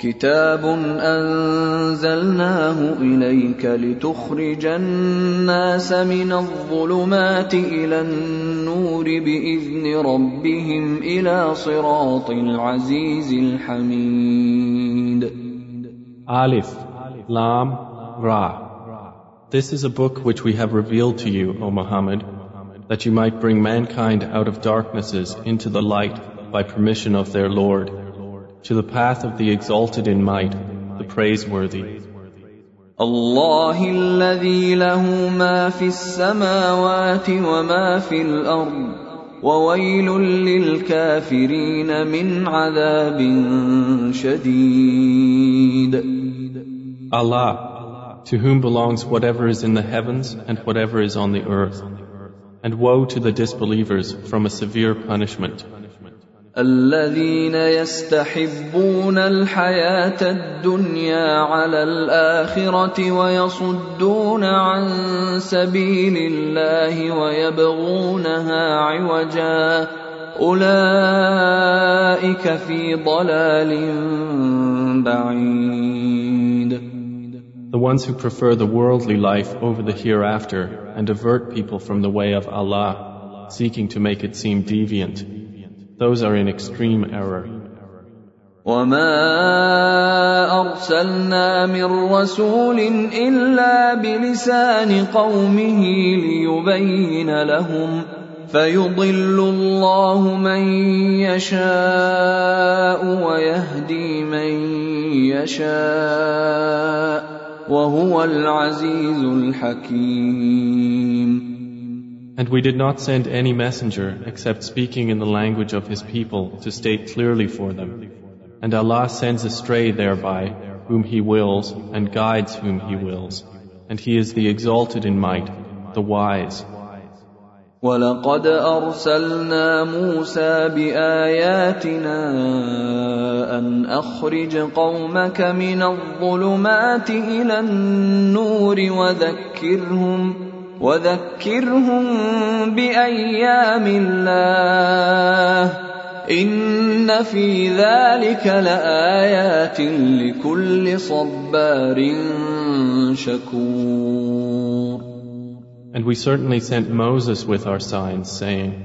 كتاب أنزلناه إليك لتخرج الناس من الظلمات إلى النور بإذن ربهم إلى صراط العزيز الحميد Alif, Lam, Ra. This is a book which we have revealed to you, O Muhammad, that you might bring mankind out of darknesses into the light by permission of their Lord, to the path of the exalted in might, the praiseworthy. الله الذي له ما في السماوات وما في الأرض وويل للكافرين من عذاب شديد Allah, to whom belongs whatever is in the heavens and whatever is on the earth. And woe to the disbelievers from a severe punishment. الذين يستحبون الحياة الدنيا على الآخرة ويصدون عن سبيل الله ويبغونها عوجا أولئك في ضلال بعيد The ones who prefer the worldly life over the hereafter and avert people from the way of Allah, seeking to make it seem deviant, those are in extreme error. وما أرسلنا من رسول إلا بلسان قومه ليبين لهم فيضل الله من يشاء ويهدي من يشاء وهو العزيز الحكيم And we did not send any messenger except speaking in the language of his people to state clearly for them. And Allah sends astray thereby whom He wills and guides whom He wills. And He is the exalted in might, the wise. ولقد أرسلنا موسى بآياتنا أن أخرج قومك من الظلمات إلى النور وذكرهم وذكرهم بأيام الله إن في ذلك لآيات لكل صبار شكور And we certainly sent Moses with our signs, saying,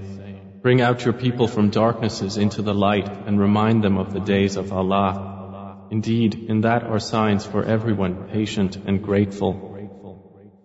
Bring out your people from darknesses into the light and remind them of the days of Allah. Indeed, in that are signs for everyone patient and grateful.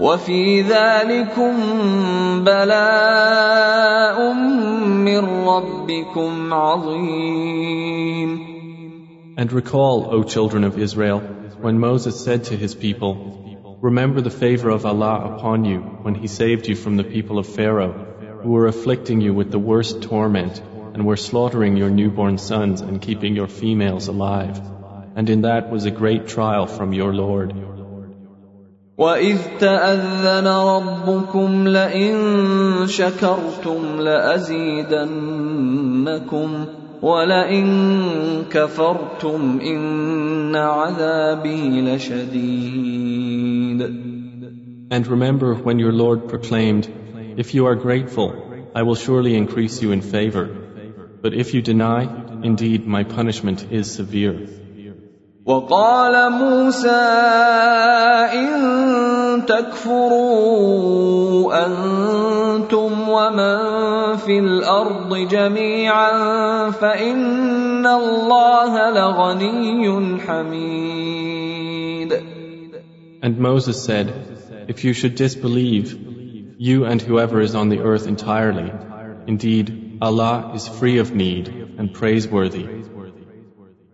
وفي ذلكم بلاء من ربكم عظيم And recall, O children of Israel, when Moses said to his people, Remember the favor of Allah upon you when He saved you from the people of Pharaoh, who were afflicting you with the worst torment and were slaughtering your newborn sons and keeping your females alive. And in that was a great trial from your Lord. وإذ تأذن ربكم لئن شكرتم لأزيدنكم ولئن كفرتم إن عذابي لشديد And remember when your Lord proclaimed, If you are grateful, I will surely increase you in favor. But if you deny, indeed my punishment is severe. وقال موسى إن تكفروا أنتم ومن في الأرض جميعا فإن الله لغني حميد And Moses said, If you should disbelieve, you and whoever is on the earth entirely, indeed Allah is free of need and praiseworthy.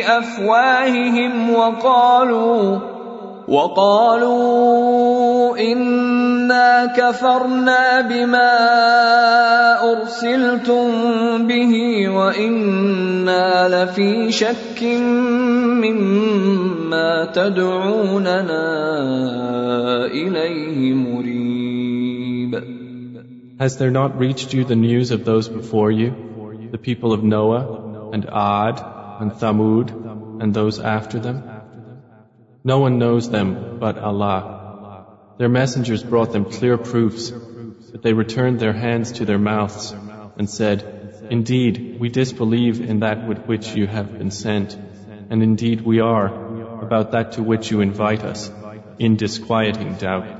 بافواههم وقالوا وقالوا إنا كفرنا بما أرسلتم به وإنا لفي شك مما تدعوننا إليه مريب. Has there not reached you the news of those before you, the people of Noah and Ad? And Thamud and those after them? No one knows them but Allah. Their messengers brought them clear proofs, but they returned their hands to their mouths and said, Indeed, we disbelieve in that with which you have been sent, and indeed we are about that to which you invite us, in disquieting doubt.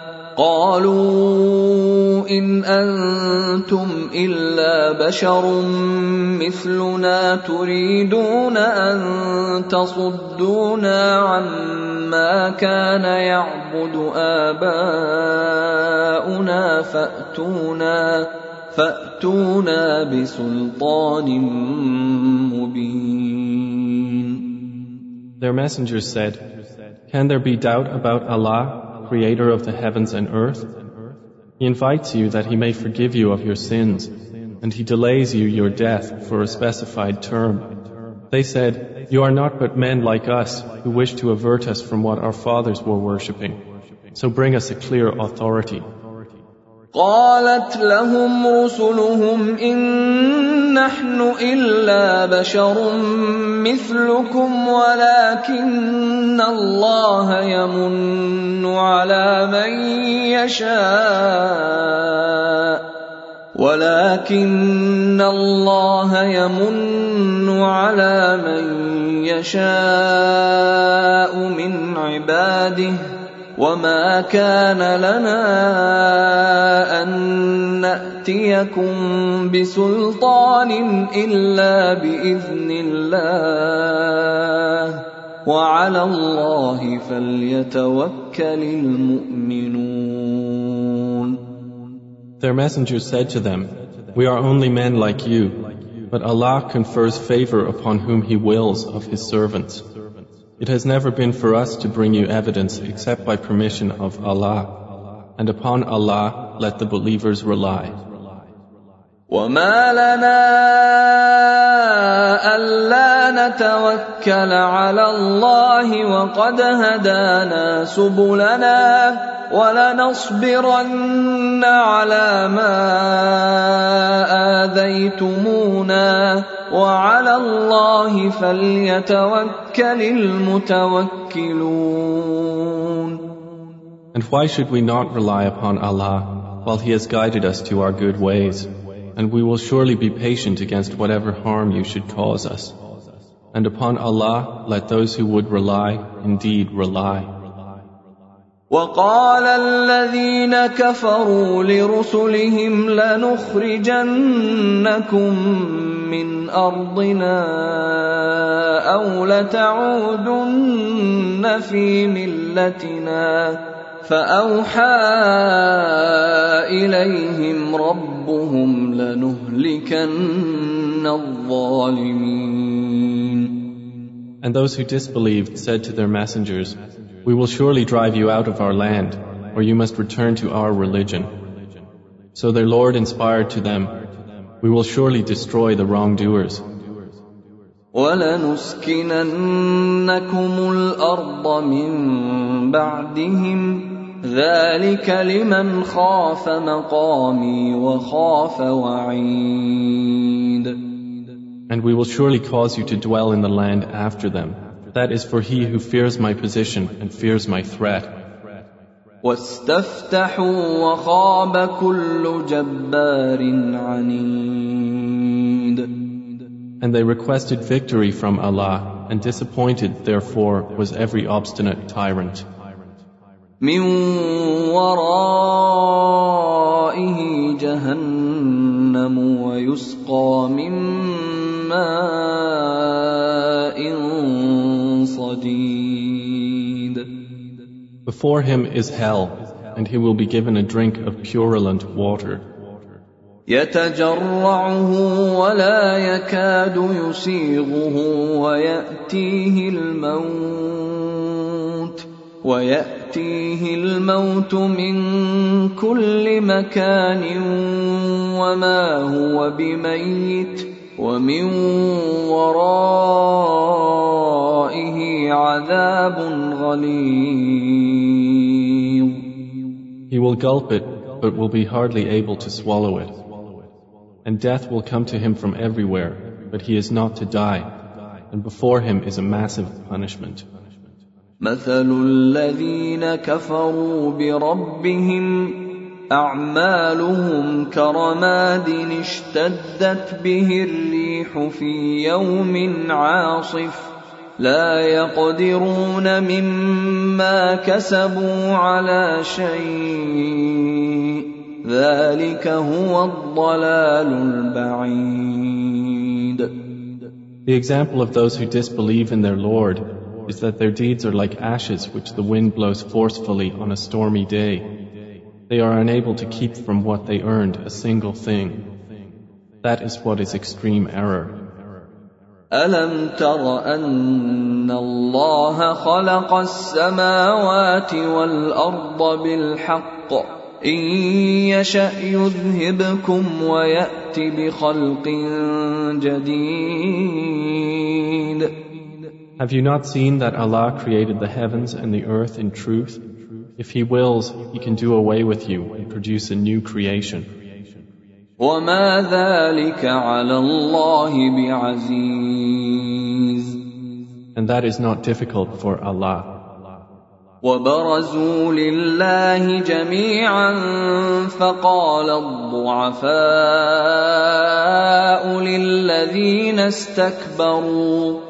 قالوا إن أنتم إلا بشر مثلنا تريدون أن تصدونا عما كان يعبد آباؤنا فأتونا فأتونا بسلطان مبين. Their messengers said, Can there be doubt about Allah? Creator of the heavens and earth? He invites you that he may forgive you of your sins, and he delays you your death for a specified term. They said, You are not but men like us who wish to avert us from what our fathers were worshipping. So bring us a clear authority. قالت لهم رسلهم إن نحن إلا بشر مثلكم ولكن الله يمن على من يشاء ولكن الله يمن على من يشاء من عباده وما كان لنا ان ناتيكم بسلطان الا باذن الله وعلى الله فليتوكل المؤمنون Their messengers said to them, We are only men like you, but Allah confers favor upon whom He wills of His servants. It has never been for us to bring you evidence except by permission of Allah. And upon Allah let the believers rely. وما لنا ألا نتوكل على الله وقد هدانا سبلنا ولنصبرن على ما آذيتمونا وعلى الله فليتوكل المتوكلون And why should we not rely upon Allah while He has guided us to our good ways? And we will surely be patient against whatever harm you should cause us. And upon Allah let those who would rely indeed rely. وقال الذين كفروا لرسلهم لنخرجنكم من ارضنا او لتعودن في ملتنا فاوحى اليهم ربهم لنهلكن الظالمين And those who disbelieved said to their messengers, We will surely drive you out of our land, or you must return to our religion. So their Lord inspired to them, We will surely destroy the wrongdoers. ولنسكننكم الأرض من بعدهم ذلك لمن خاف مقامي وخاف وعيد And we will surely cause you to dwell in the land after them. That is for he who fears my position and fears my threat. واستفتحوا وخاب كل جبار عنيد And they requested victory from Allah, and disappointed therefore was every obstinate tyrant. من ورائه جهنم ويسقى من ماء صديد Before him is hell, and he will be given a drink of purulent water. يتجرعه ولا يكاد يسيغه ويأتيه الموت ويأتيه الموت من كل مكان وما هو بميت ومن ورائه عذاب غليظ He will gulp it, but will be hardly able to swallow it. And death will come to him from everywhere, but he is not to die, and before him is a massive punishment. مثل الذين كفروا بربهم أعمالهم كرماد اشتدت به الريح في يوم عاصف لا يقدرون مما كسبوا على شيء ذلك هو الضلال البعيد. The example of those who disbelieve in their Lord is that their deeds are like ashes which the wind blows forcefully on a stormy day. They are unable to keep from what they earned a single thing. That is what is extreme error. ألم تر أن الله خلق السماوات والأرض بالحق إن يشأ يذهبكم ويأت بخلق جديد Have you not seen that Allah created the heavens and the earth in truth? If He wills, He can do away with you and produce a new creation. وما ذلك على الله بعزيز And that is not difficult for Allah. وبرزوا لله جميعا فقال الضعفاء للذين استكبروا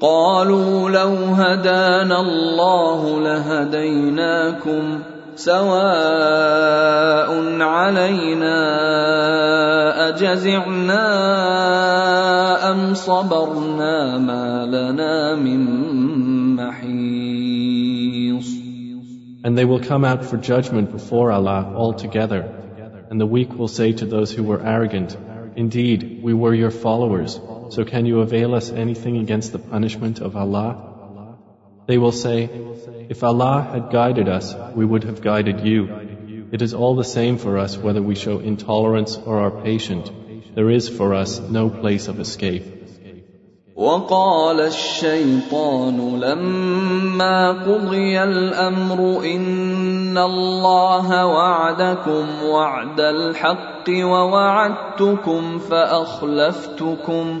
قالوا لو هدانا الله لهديناكم سواء علينا اجزعنا ام صبرنا ما لنا من محيص And they will come out for judgment before Allah all together. And the weak will say to those who were arrogant, Indeed, we were your followers, so can you avail us anything against the punishment of Allah? They will say, If Allah had guided us, we would have guided you. It is all the same for us whether we show intolerance or are patient. There is for us no place of escape. وقال الشيطان لما قضي الامر ان الله وعدكم وعد الحق ووعدتكم فاخلفتكم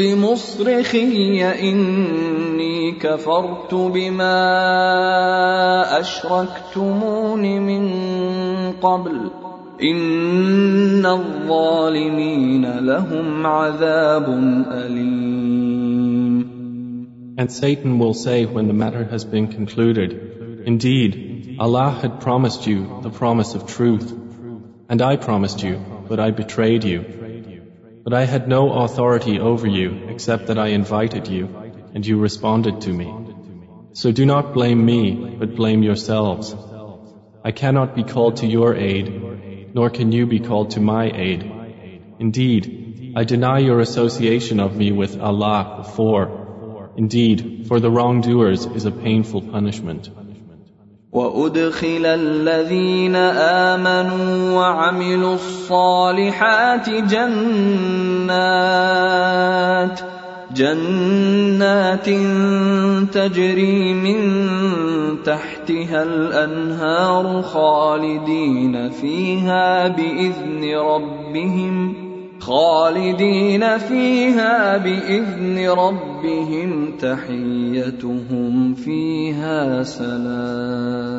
بمصرخي اني كفرت بما اشركتمون من قبل إن الظالمين لهم عذاب أليم And Satan will say when the matter has been concluded, Indeed, Allah had promised you the promise of truth, and I promised you, but I betrayed you. But I had no authority over you except that I invited you, and you responded to me. So do not blame me, but blame yourselves. I cannot be called to your aid, nor can you be called to my aid. Indeed, I deny your association of me with Allah before. Indeed, for the wrongdoers is a painful punishment. وادخل الذين امنوا وعملوا الصالحات جنات جنات تجري من تحتها الانهار خالدين فيها باذن ربهم خالدين فيها باذن ربهم تحيتهم فيها سلام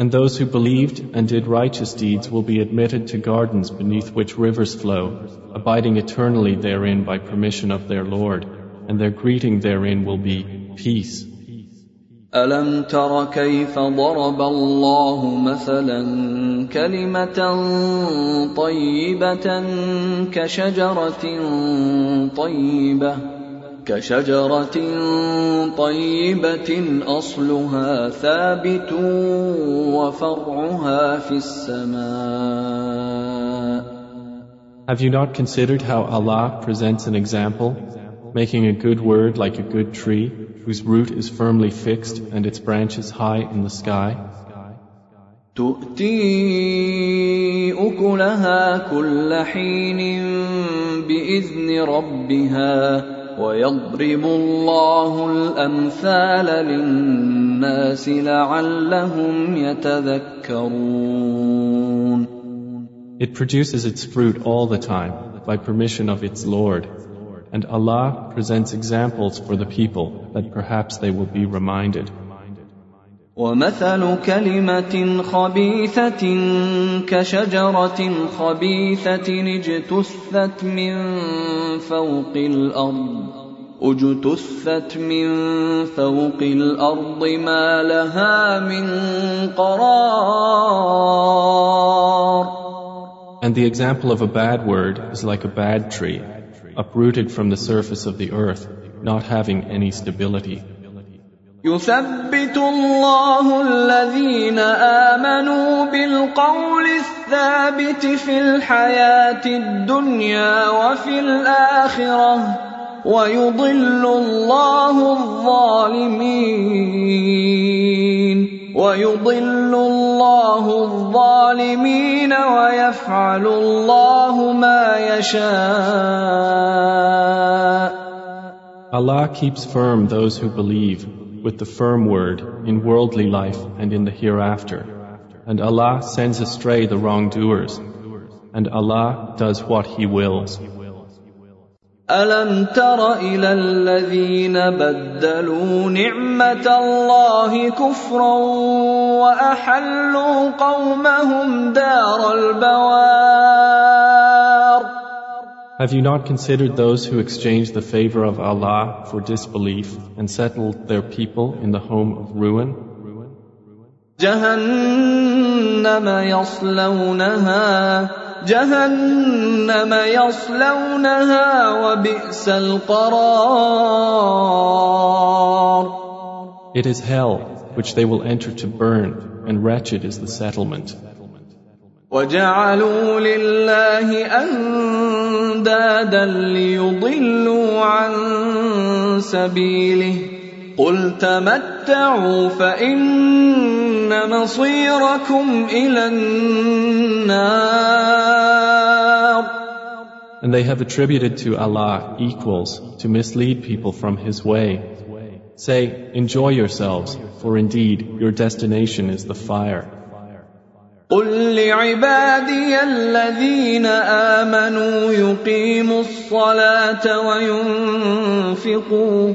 And those who believed and did righteous deeds will be admitted to gardens beneath which rivers flow, abiding eternally therein by permission of their Lord, and their greeting therein will be peace. ألم تر كيف ضرب الله مثلا كلمة طيبة كشجرة طيبة كشجرة طيبة أصلها ثابت وفرعها في السماء. Have you not considered how Allah presents an example, making a good word like a good tree, whose root is firmly fixed and its branches high in the sky? تؤتي أكلها كل حين بإذن ربها ويضرب الله الأمثال للناس لعلهم يتذكرون It produces its fruit all the time by permission of its Lord. And Allah presents examples for the people that perhaps they will be reminded. ومثل كلمة خبيثة كشجرة خبيثة اجتثت من فوق الأرض اجتثت من فوق الأرض ما لها من قرار And the example of a bad word is like a bad tree, uprooted from the surface of the earth, not having any stability. يثبت الله الذين آمنوا بالقول الثابت في الحياة الدنيا وفي الآخرة ويضل الله الظالمين ويضل الله الظالمين ويفعل الله ما يشاء Allah keeps firm those who believe with the firm word in worldly life and in the hereafter. And Allah sends astray the wrongdoers. And Allah does what He wills. ألم تر إلى الذين بدلوا نعمة الله كفرا وأحلوا قومهم دار البوار Have you not considered those who exchanged the favor of Allah for disbelief and settled their people in the home of ruin? جهنم يصلونها جهنم يصلونها وبئس القرار It is hell which they will enter to burn, and wretched is the settlement. وجعلوا لله اندادا ليضلوا عن سبيله قل تمتعوا فان مصيركم الى النار And they have attributed to Allah equals to mislead people from His way. Say, enjoy yourselves, for indeed your destination is the fire. قل لعبادي الذين امنوا يقيموا الصلاه وينفقوا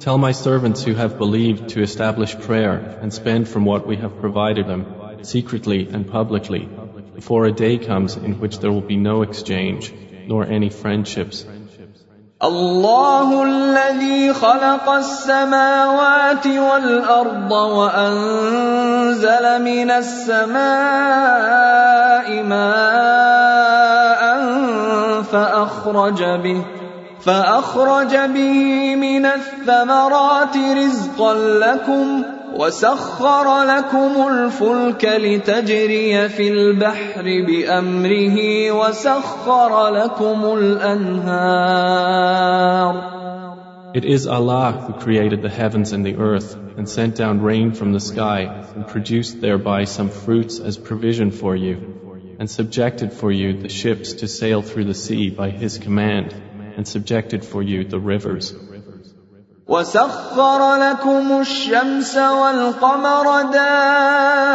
tell my servants who have believed to establish prayer and spend from what we have provided them, secretly and publicly, before a day comes in which there will be no exchange, nor any friendships. الله الذي خلق السماوات والارض وانزل من السماء ماء فاخرج به فاخرج به من الثمرات رزقا لكم وسخر لكم الفلك لتجري في البحر بامره وسخر لكم الانهار It is Allah who created the heavens and the earth and sent down rain from the sky and produced thereby some fruits as provision for you and subjected for you the ships to sail through the sea by His command and subjected for you the rivers. وسخر لكم الشمس والقمر دائبين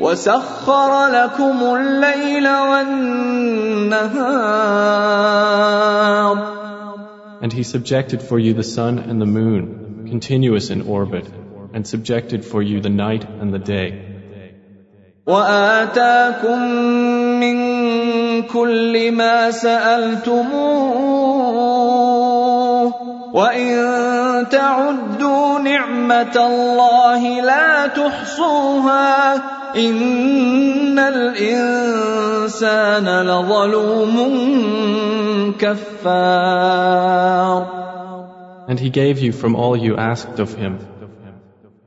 وسخر لكم الليل والنهار And He subjected for you the sun and the moon, continuous in orbit, and subjected for you the night and the day. وآتاكم من كل ما سألتموه وإن تعدوا نعمة الله لا تحصوها إن الإنسان لظلوم كفار And He gave you from all you asked of Him.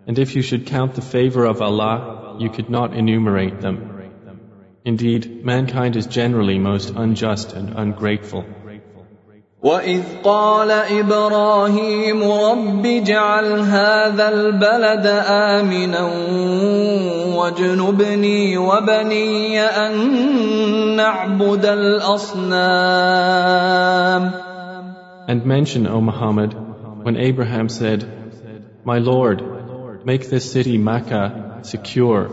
And if you should count the favor of Allah, you could not enumerate them. Indeed, mankind is generally most unjust and ungrateful. وإذ قال إبراهيم رب اجعل هذا البلد آمنا واجنبني وبني أن نعبد الأصنام And mention, O Muhammad, when Abraham said, My Lord, make this city Makkah secure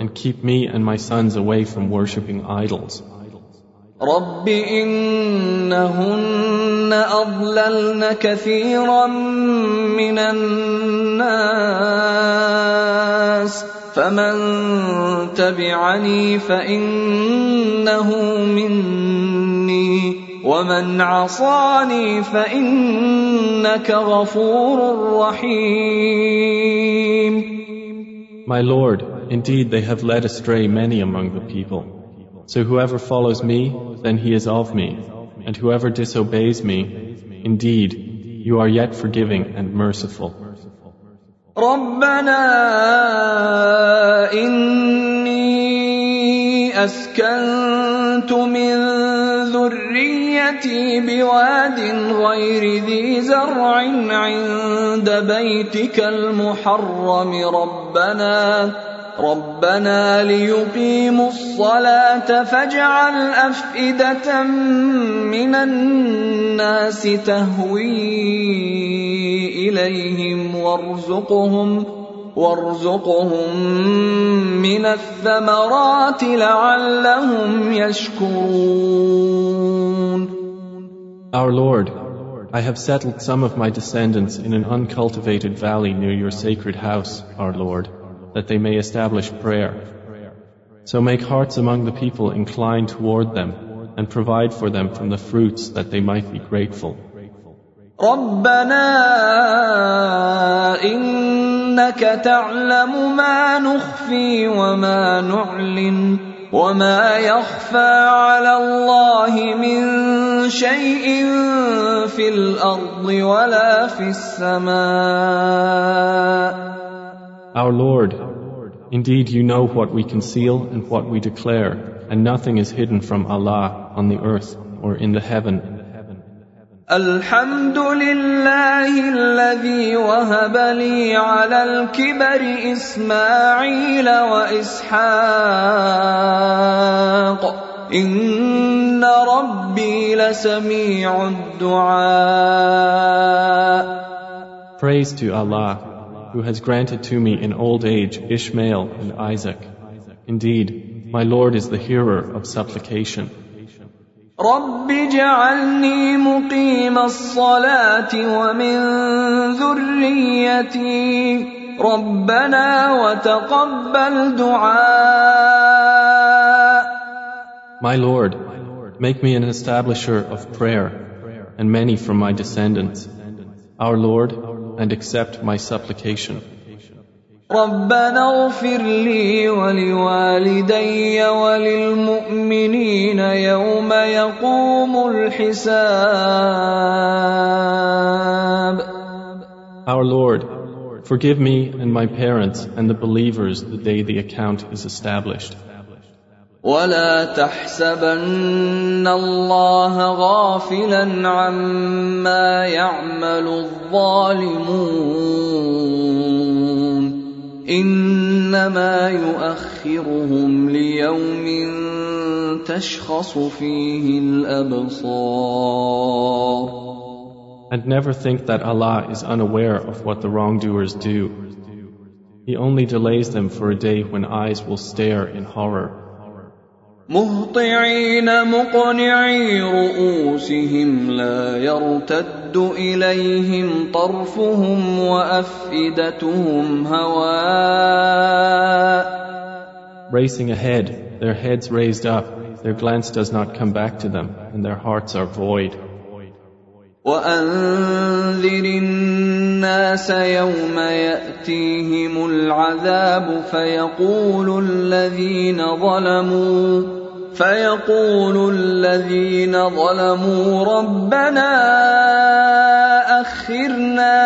and keep me and my sons away from worshipping idols. رب إنهن أضللن كثيرا من الناس فمن تبعني فإنه مني ومن عصاني فإنك غفور رحيم My Lord, indeed they have led astray many among the people. So whoever follows me, then he is of me, and whoever disobeys me, indeed, you are yet forgiving and merciful. ربنا إني أسكنت من ذريتي بواد غير ذي زرع عند بيتك المحرم. ربنا ربنا ليقيموا الصلاة فاجعل أفئدة من الناس تهوي إليهم وارزقهم. وارزقهم من الثمرات لعلهم يشكرون Our Lord, I have settled some of my descendants in an uncultivated valley near your sacred house, our Lord, that they may establish prayer. So make hearts among the people incline toward them and provide for them from the fruits that they might be grateful. ربنا إنك تعلم ما نخفي وما نعلن وما يخفى على الله من شيء في الأرض ولا في السماء Our Lord, indeed you know what we conceal and what we declare, and nothing is hidden from Allah on the earth or in the heaven. الحمد لله الذي وهب لي على الكبر اسماعيل واسحاق ان ربي لسميع الدعاء Praise to Allah, who has granted to me in old age Ishmael and Isaac. Indeed, my Lord is the hearer of supplication. رب اجعلني مقيم الصلاة ومن ذريتي ربنا وتقبل دعاء My Lord, make me an establisher of prayer and many from my descendants. Our Lord, and accept my supplication. ربنا اغفر لي ولوالدي وللمؤمنين يوم يقوم الحساب Our Lord, forgive me and my parents and the believers the day the account is established. ولا تحسبن الله غافلا عما يعمل الظالمون انما يؤخرهم ليوم تشخص فيه الابصار And never think that Allah is unaware of what the wrongdoers do. He only delays them for a day when eyes will stare in horror. مهطعين مقنعي رؤوسهم لا يرتد إليهم طرفهم وأفئدتهم هواء Racing ahead, their heads raised up, their glance does not come back to them, and their hearts are void. وانذر الناس يوم ياتيهم العذاب فيقول الذين ظلموا فيقول الذين ظلموا ربنا أخرنا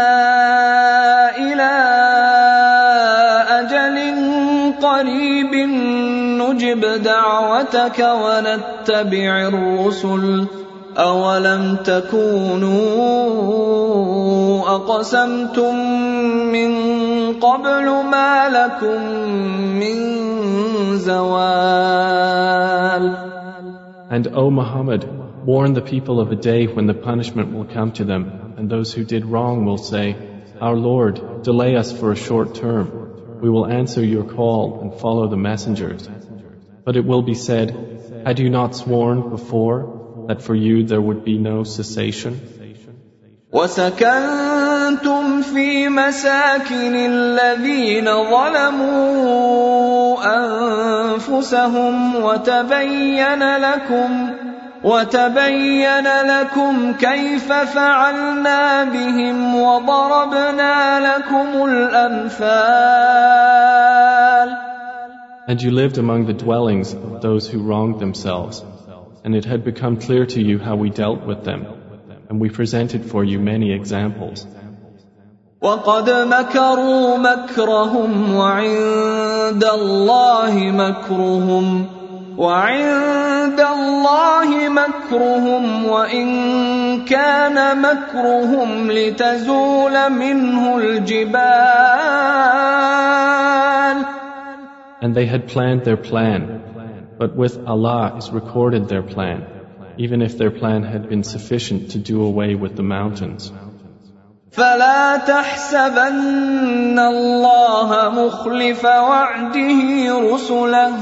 إلى أجل قريب نجب دعوتك ونتبع الرسل أولم تكونوا أقسمتم من قبل ما لكم من زوال And O Muhammad, warn the people of a day when the punishment will come to them, and those who did wrong will say, Our Lord, delay us for a short term. We will answer your call and follow the messengers. But it will be said, Had you not sworn before that for you there would be no cessation? وسكنتم في مساكن الذين ظلموا انفسهم وتبين لكم وتبين لكم كيف فعلنا بهم وضربنا لكم الامثال And you lived among the dwellings of those who wronged themselves, and it had become clear to you how we dealt with them, and we presented for you many examples. وقد مكروا مكرهم وعند الله مكرهم وعند الله مكرهم وان كان مكرهم لتزول منه الجبال And they had planned their plan, but with Allah is recorded their plan, even if their plan had been sufficient to do away with the mountains. فلا تحسبن الله مخلف وعده رسله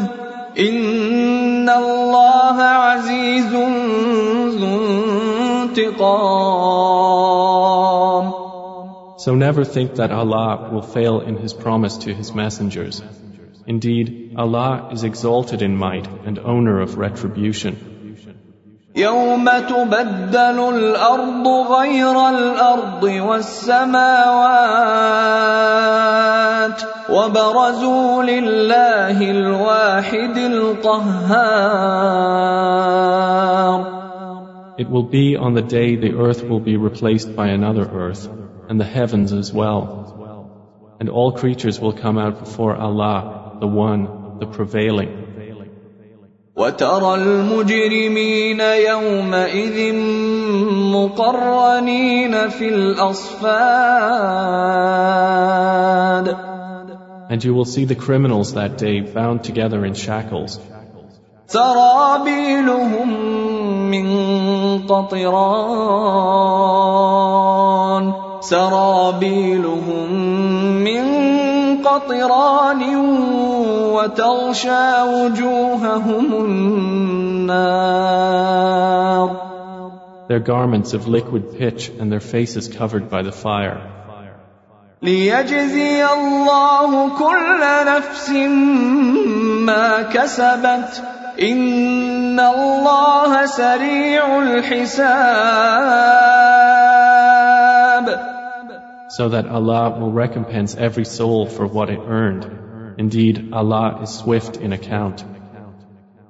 ان الله عزيز ذو انتقام So never think that Allah will fail in His promise to His messengers. Indeed, Allah is exalted in might and owner of retribution. يوم تبدل الارض غير الارض والسماوات وبرزوا لله الواحد القهار It will be on the day the earth will be replaced by another earth, and the heavens as well. And all creatures will come out before Allah, the One, the Prevailing. وترى المجرمين يومئذ مقرنين في الأصفاد And you will see the criminals that day bound together in shackles. سرابيلهم من قطران سرابيلهم من قطران وتغشى وجوههم النار Their garments of liquid pitch and their faces covered by the fire. ليجزي الله كل نفس ما كسبت ان الله سريع الحساب So that Allah will recompense every soul for what it earned. Indeed, Allah is swift in account.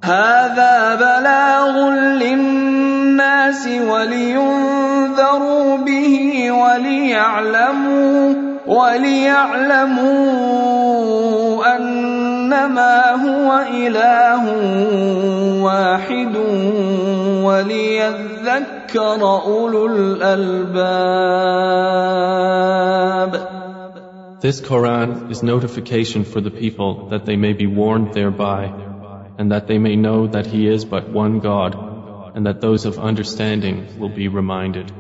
هذا بلاغ للناس ولينذروا به وليعلموا وليعلموا انما هو اله واحد وليذكر اولو الالباب This Quran is notification for the people that they may be warned thereby, and that they may know that He is but one God, and that those of understanding will be reminded.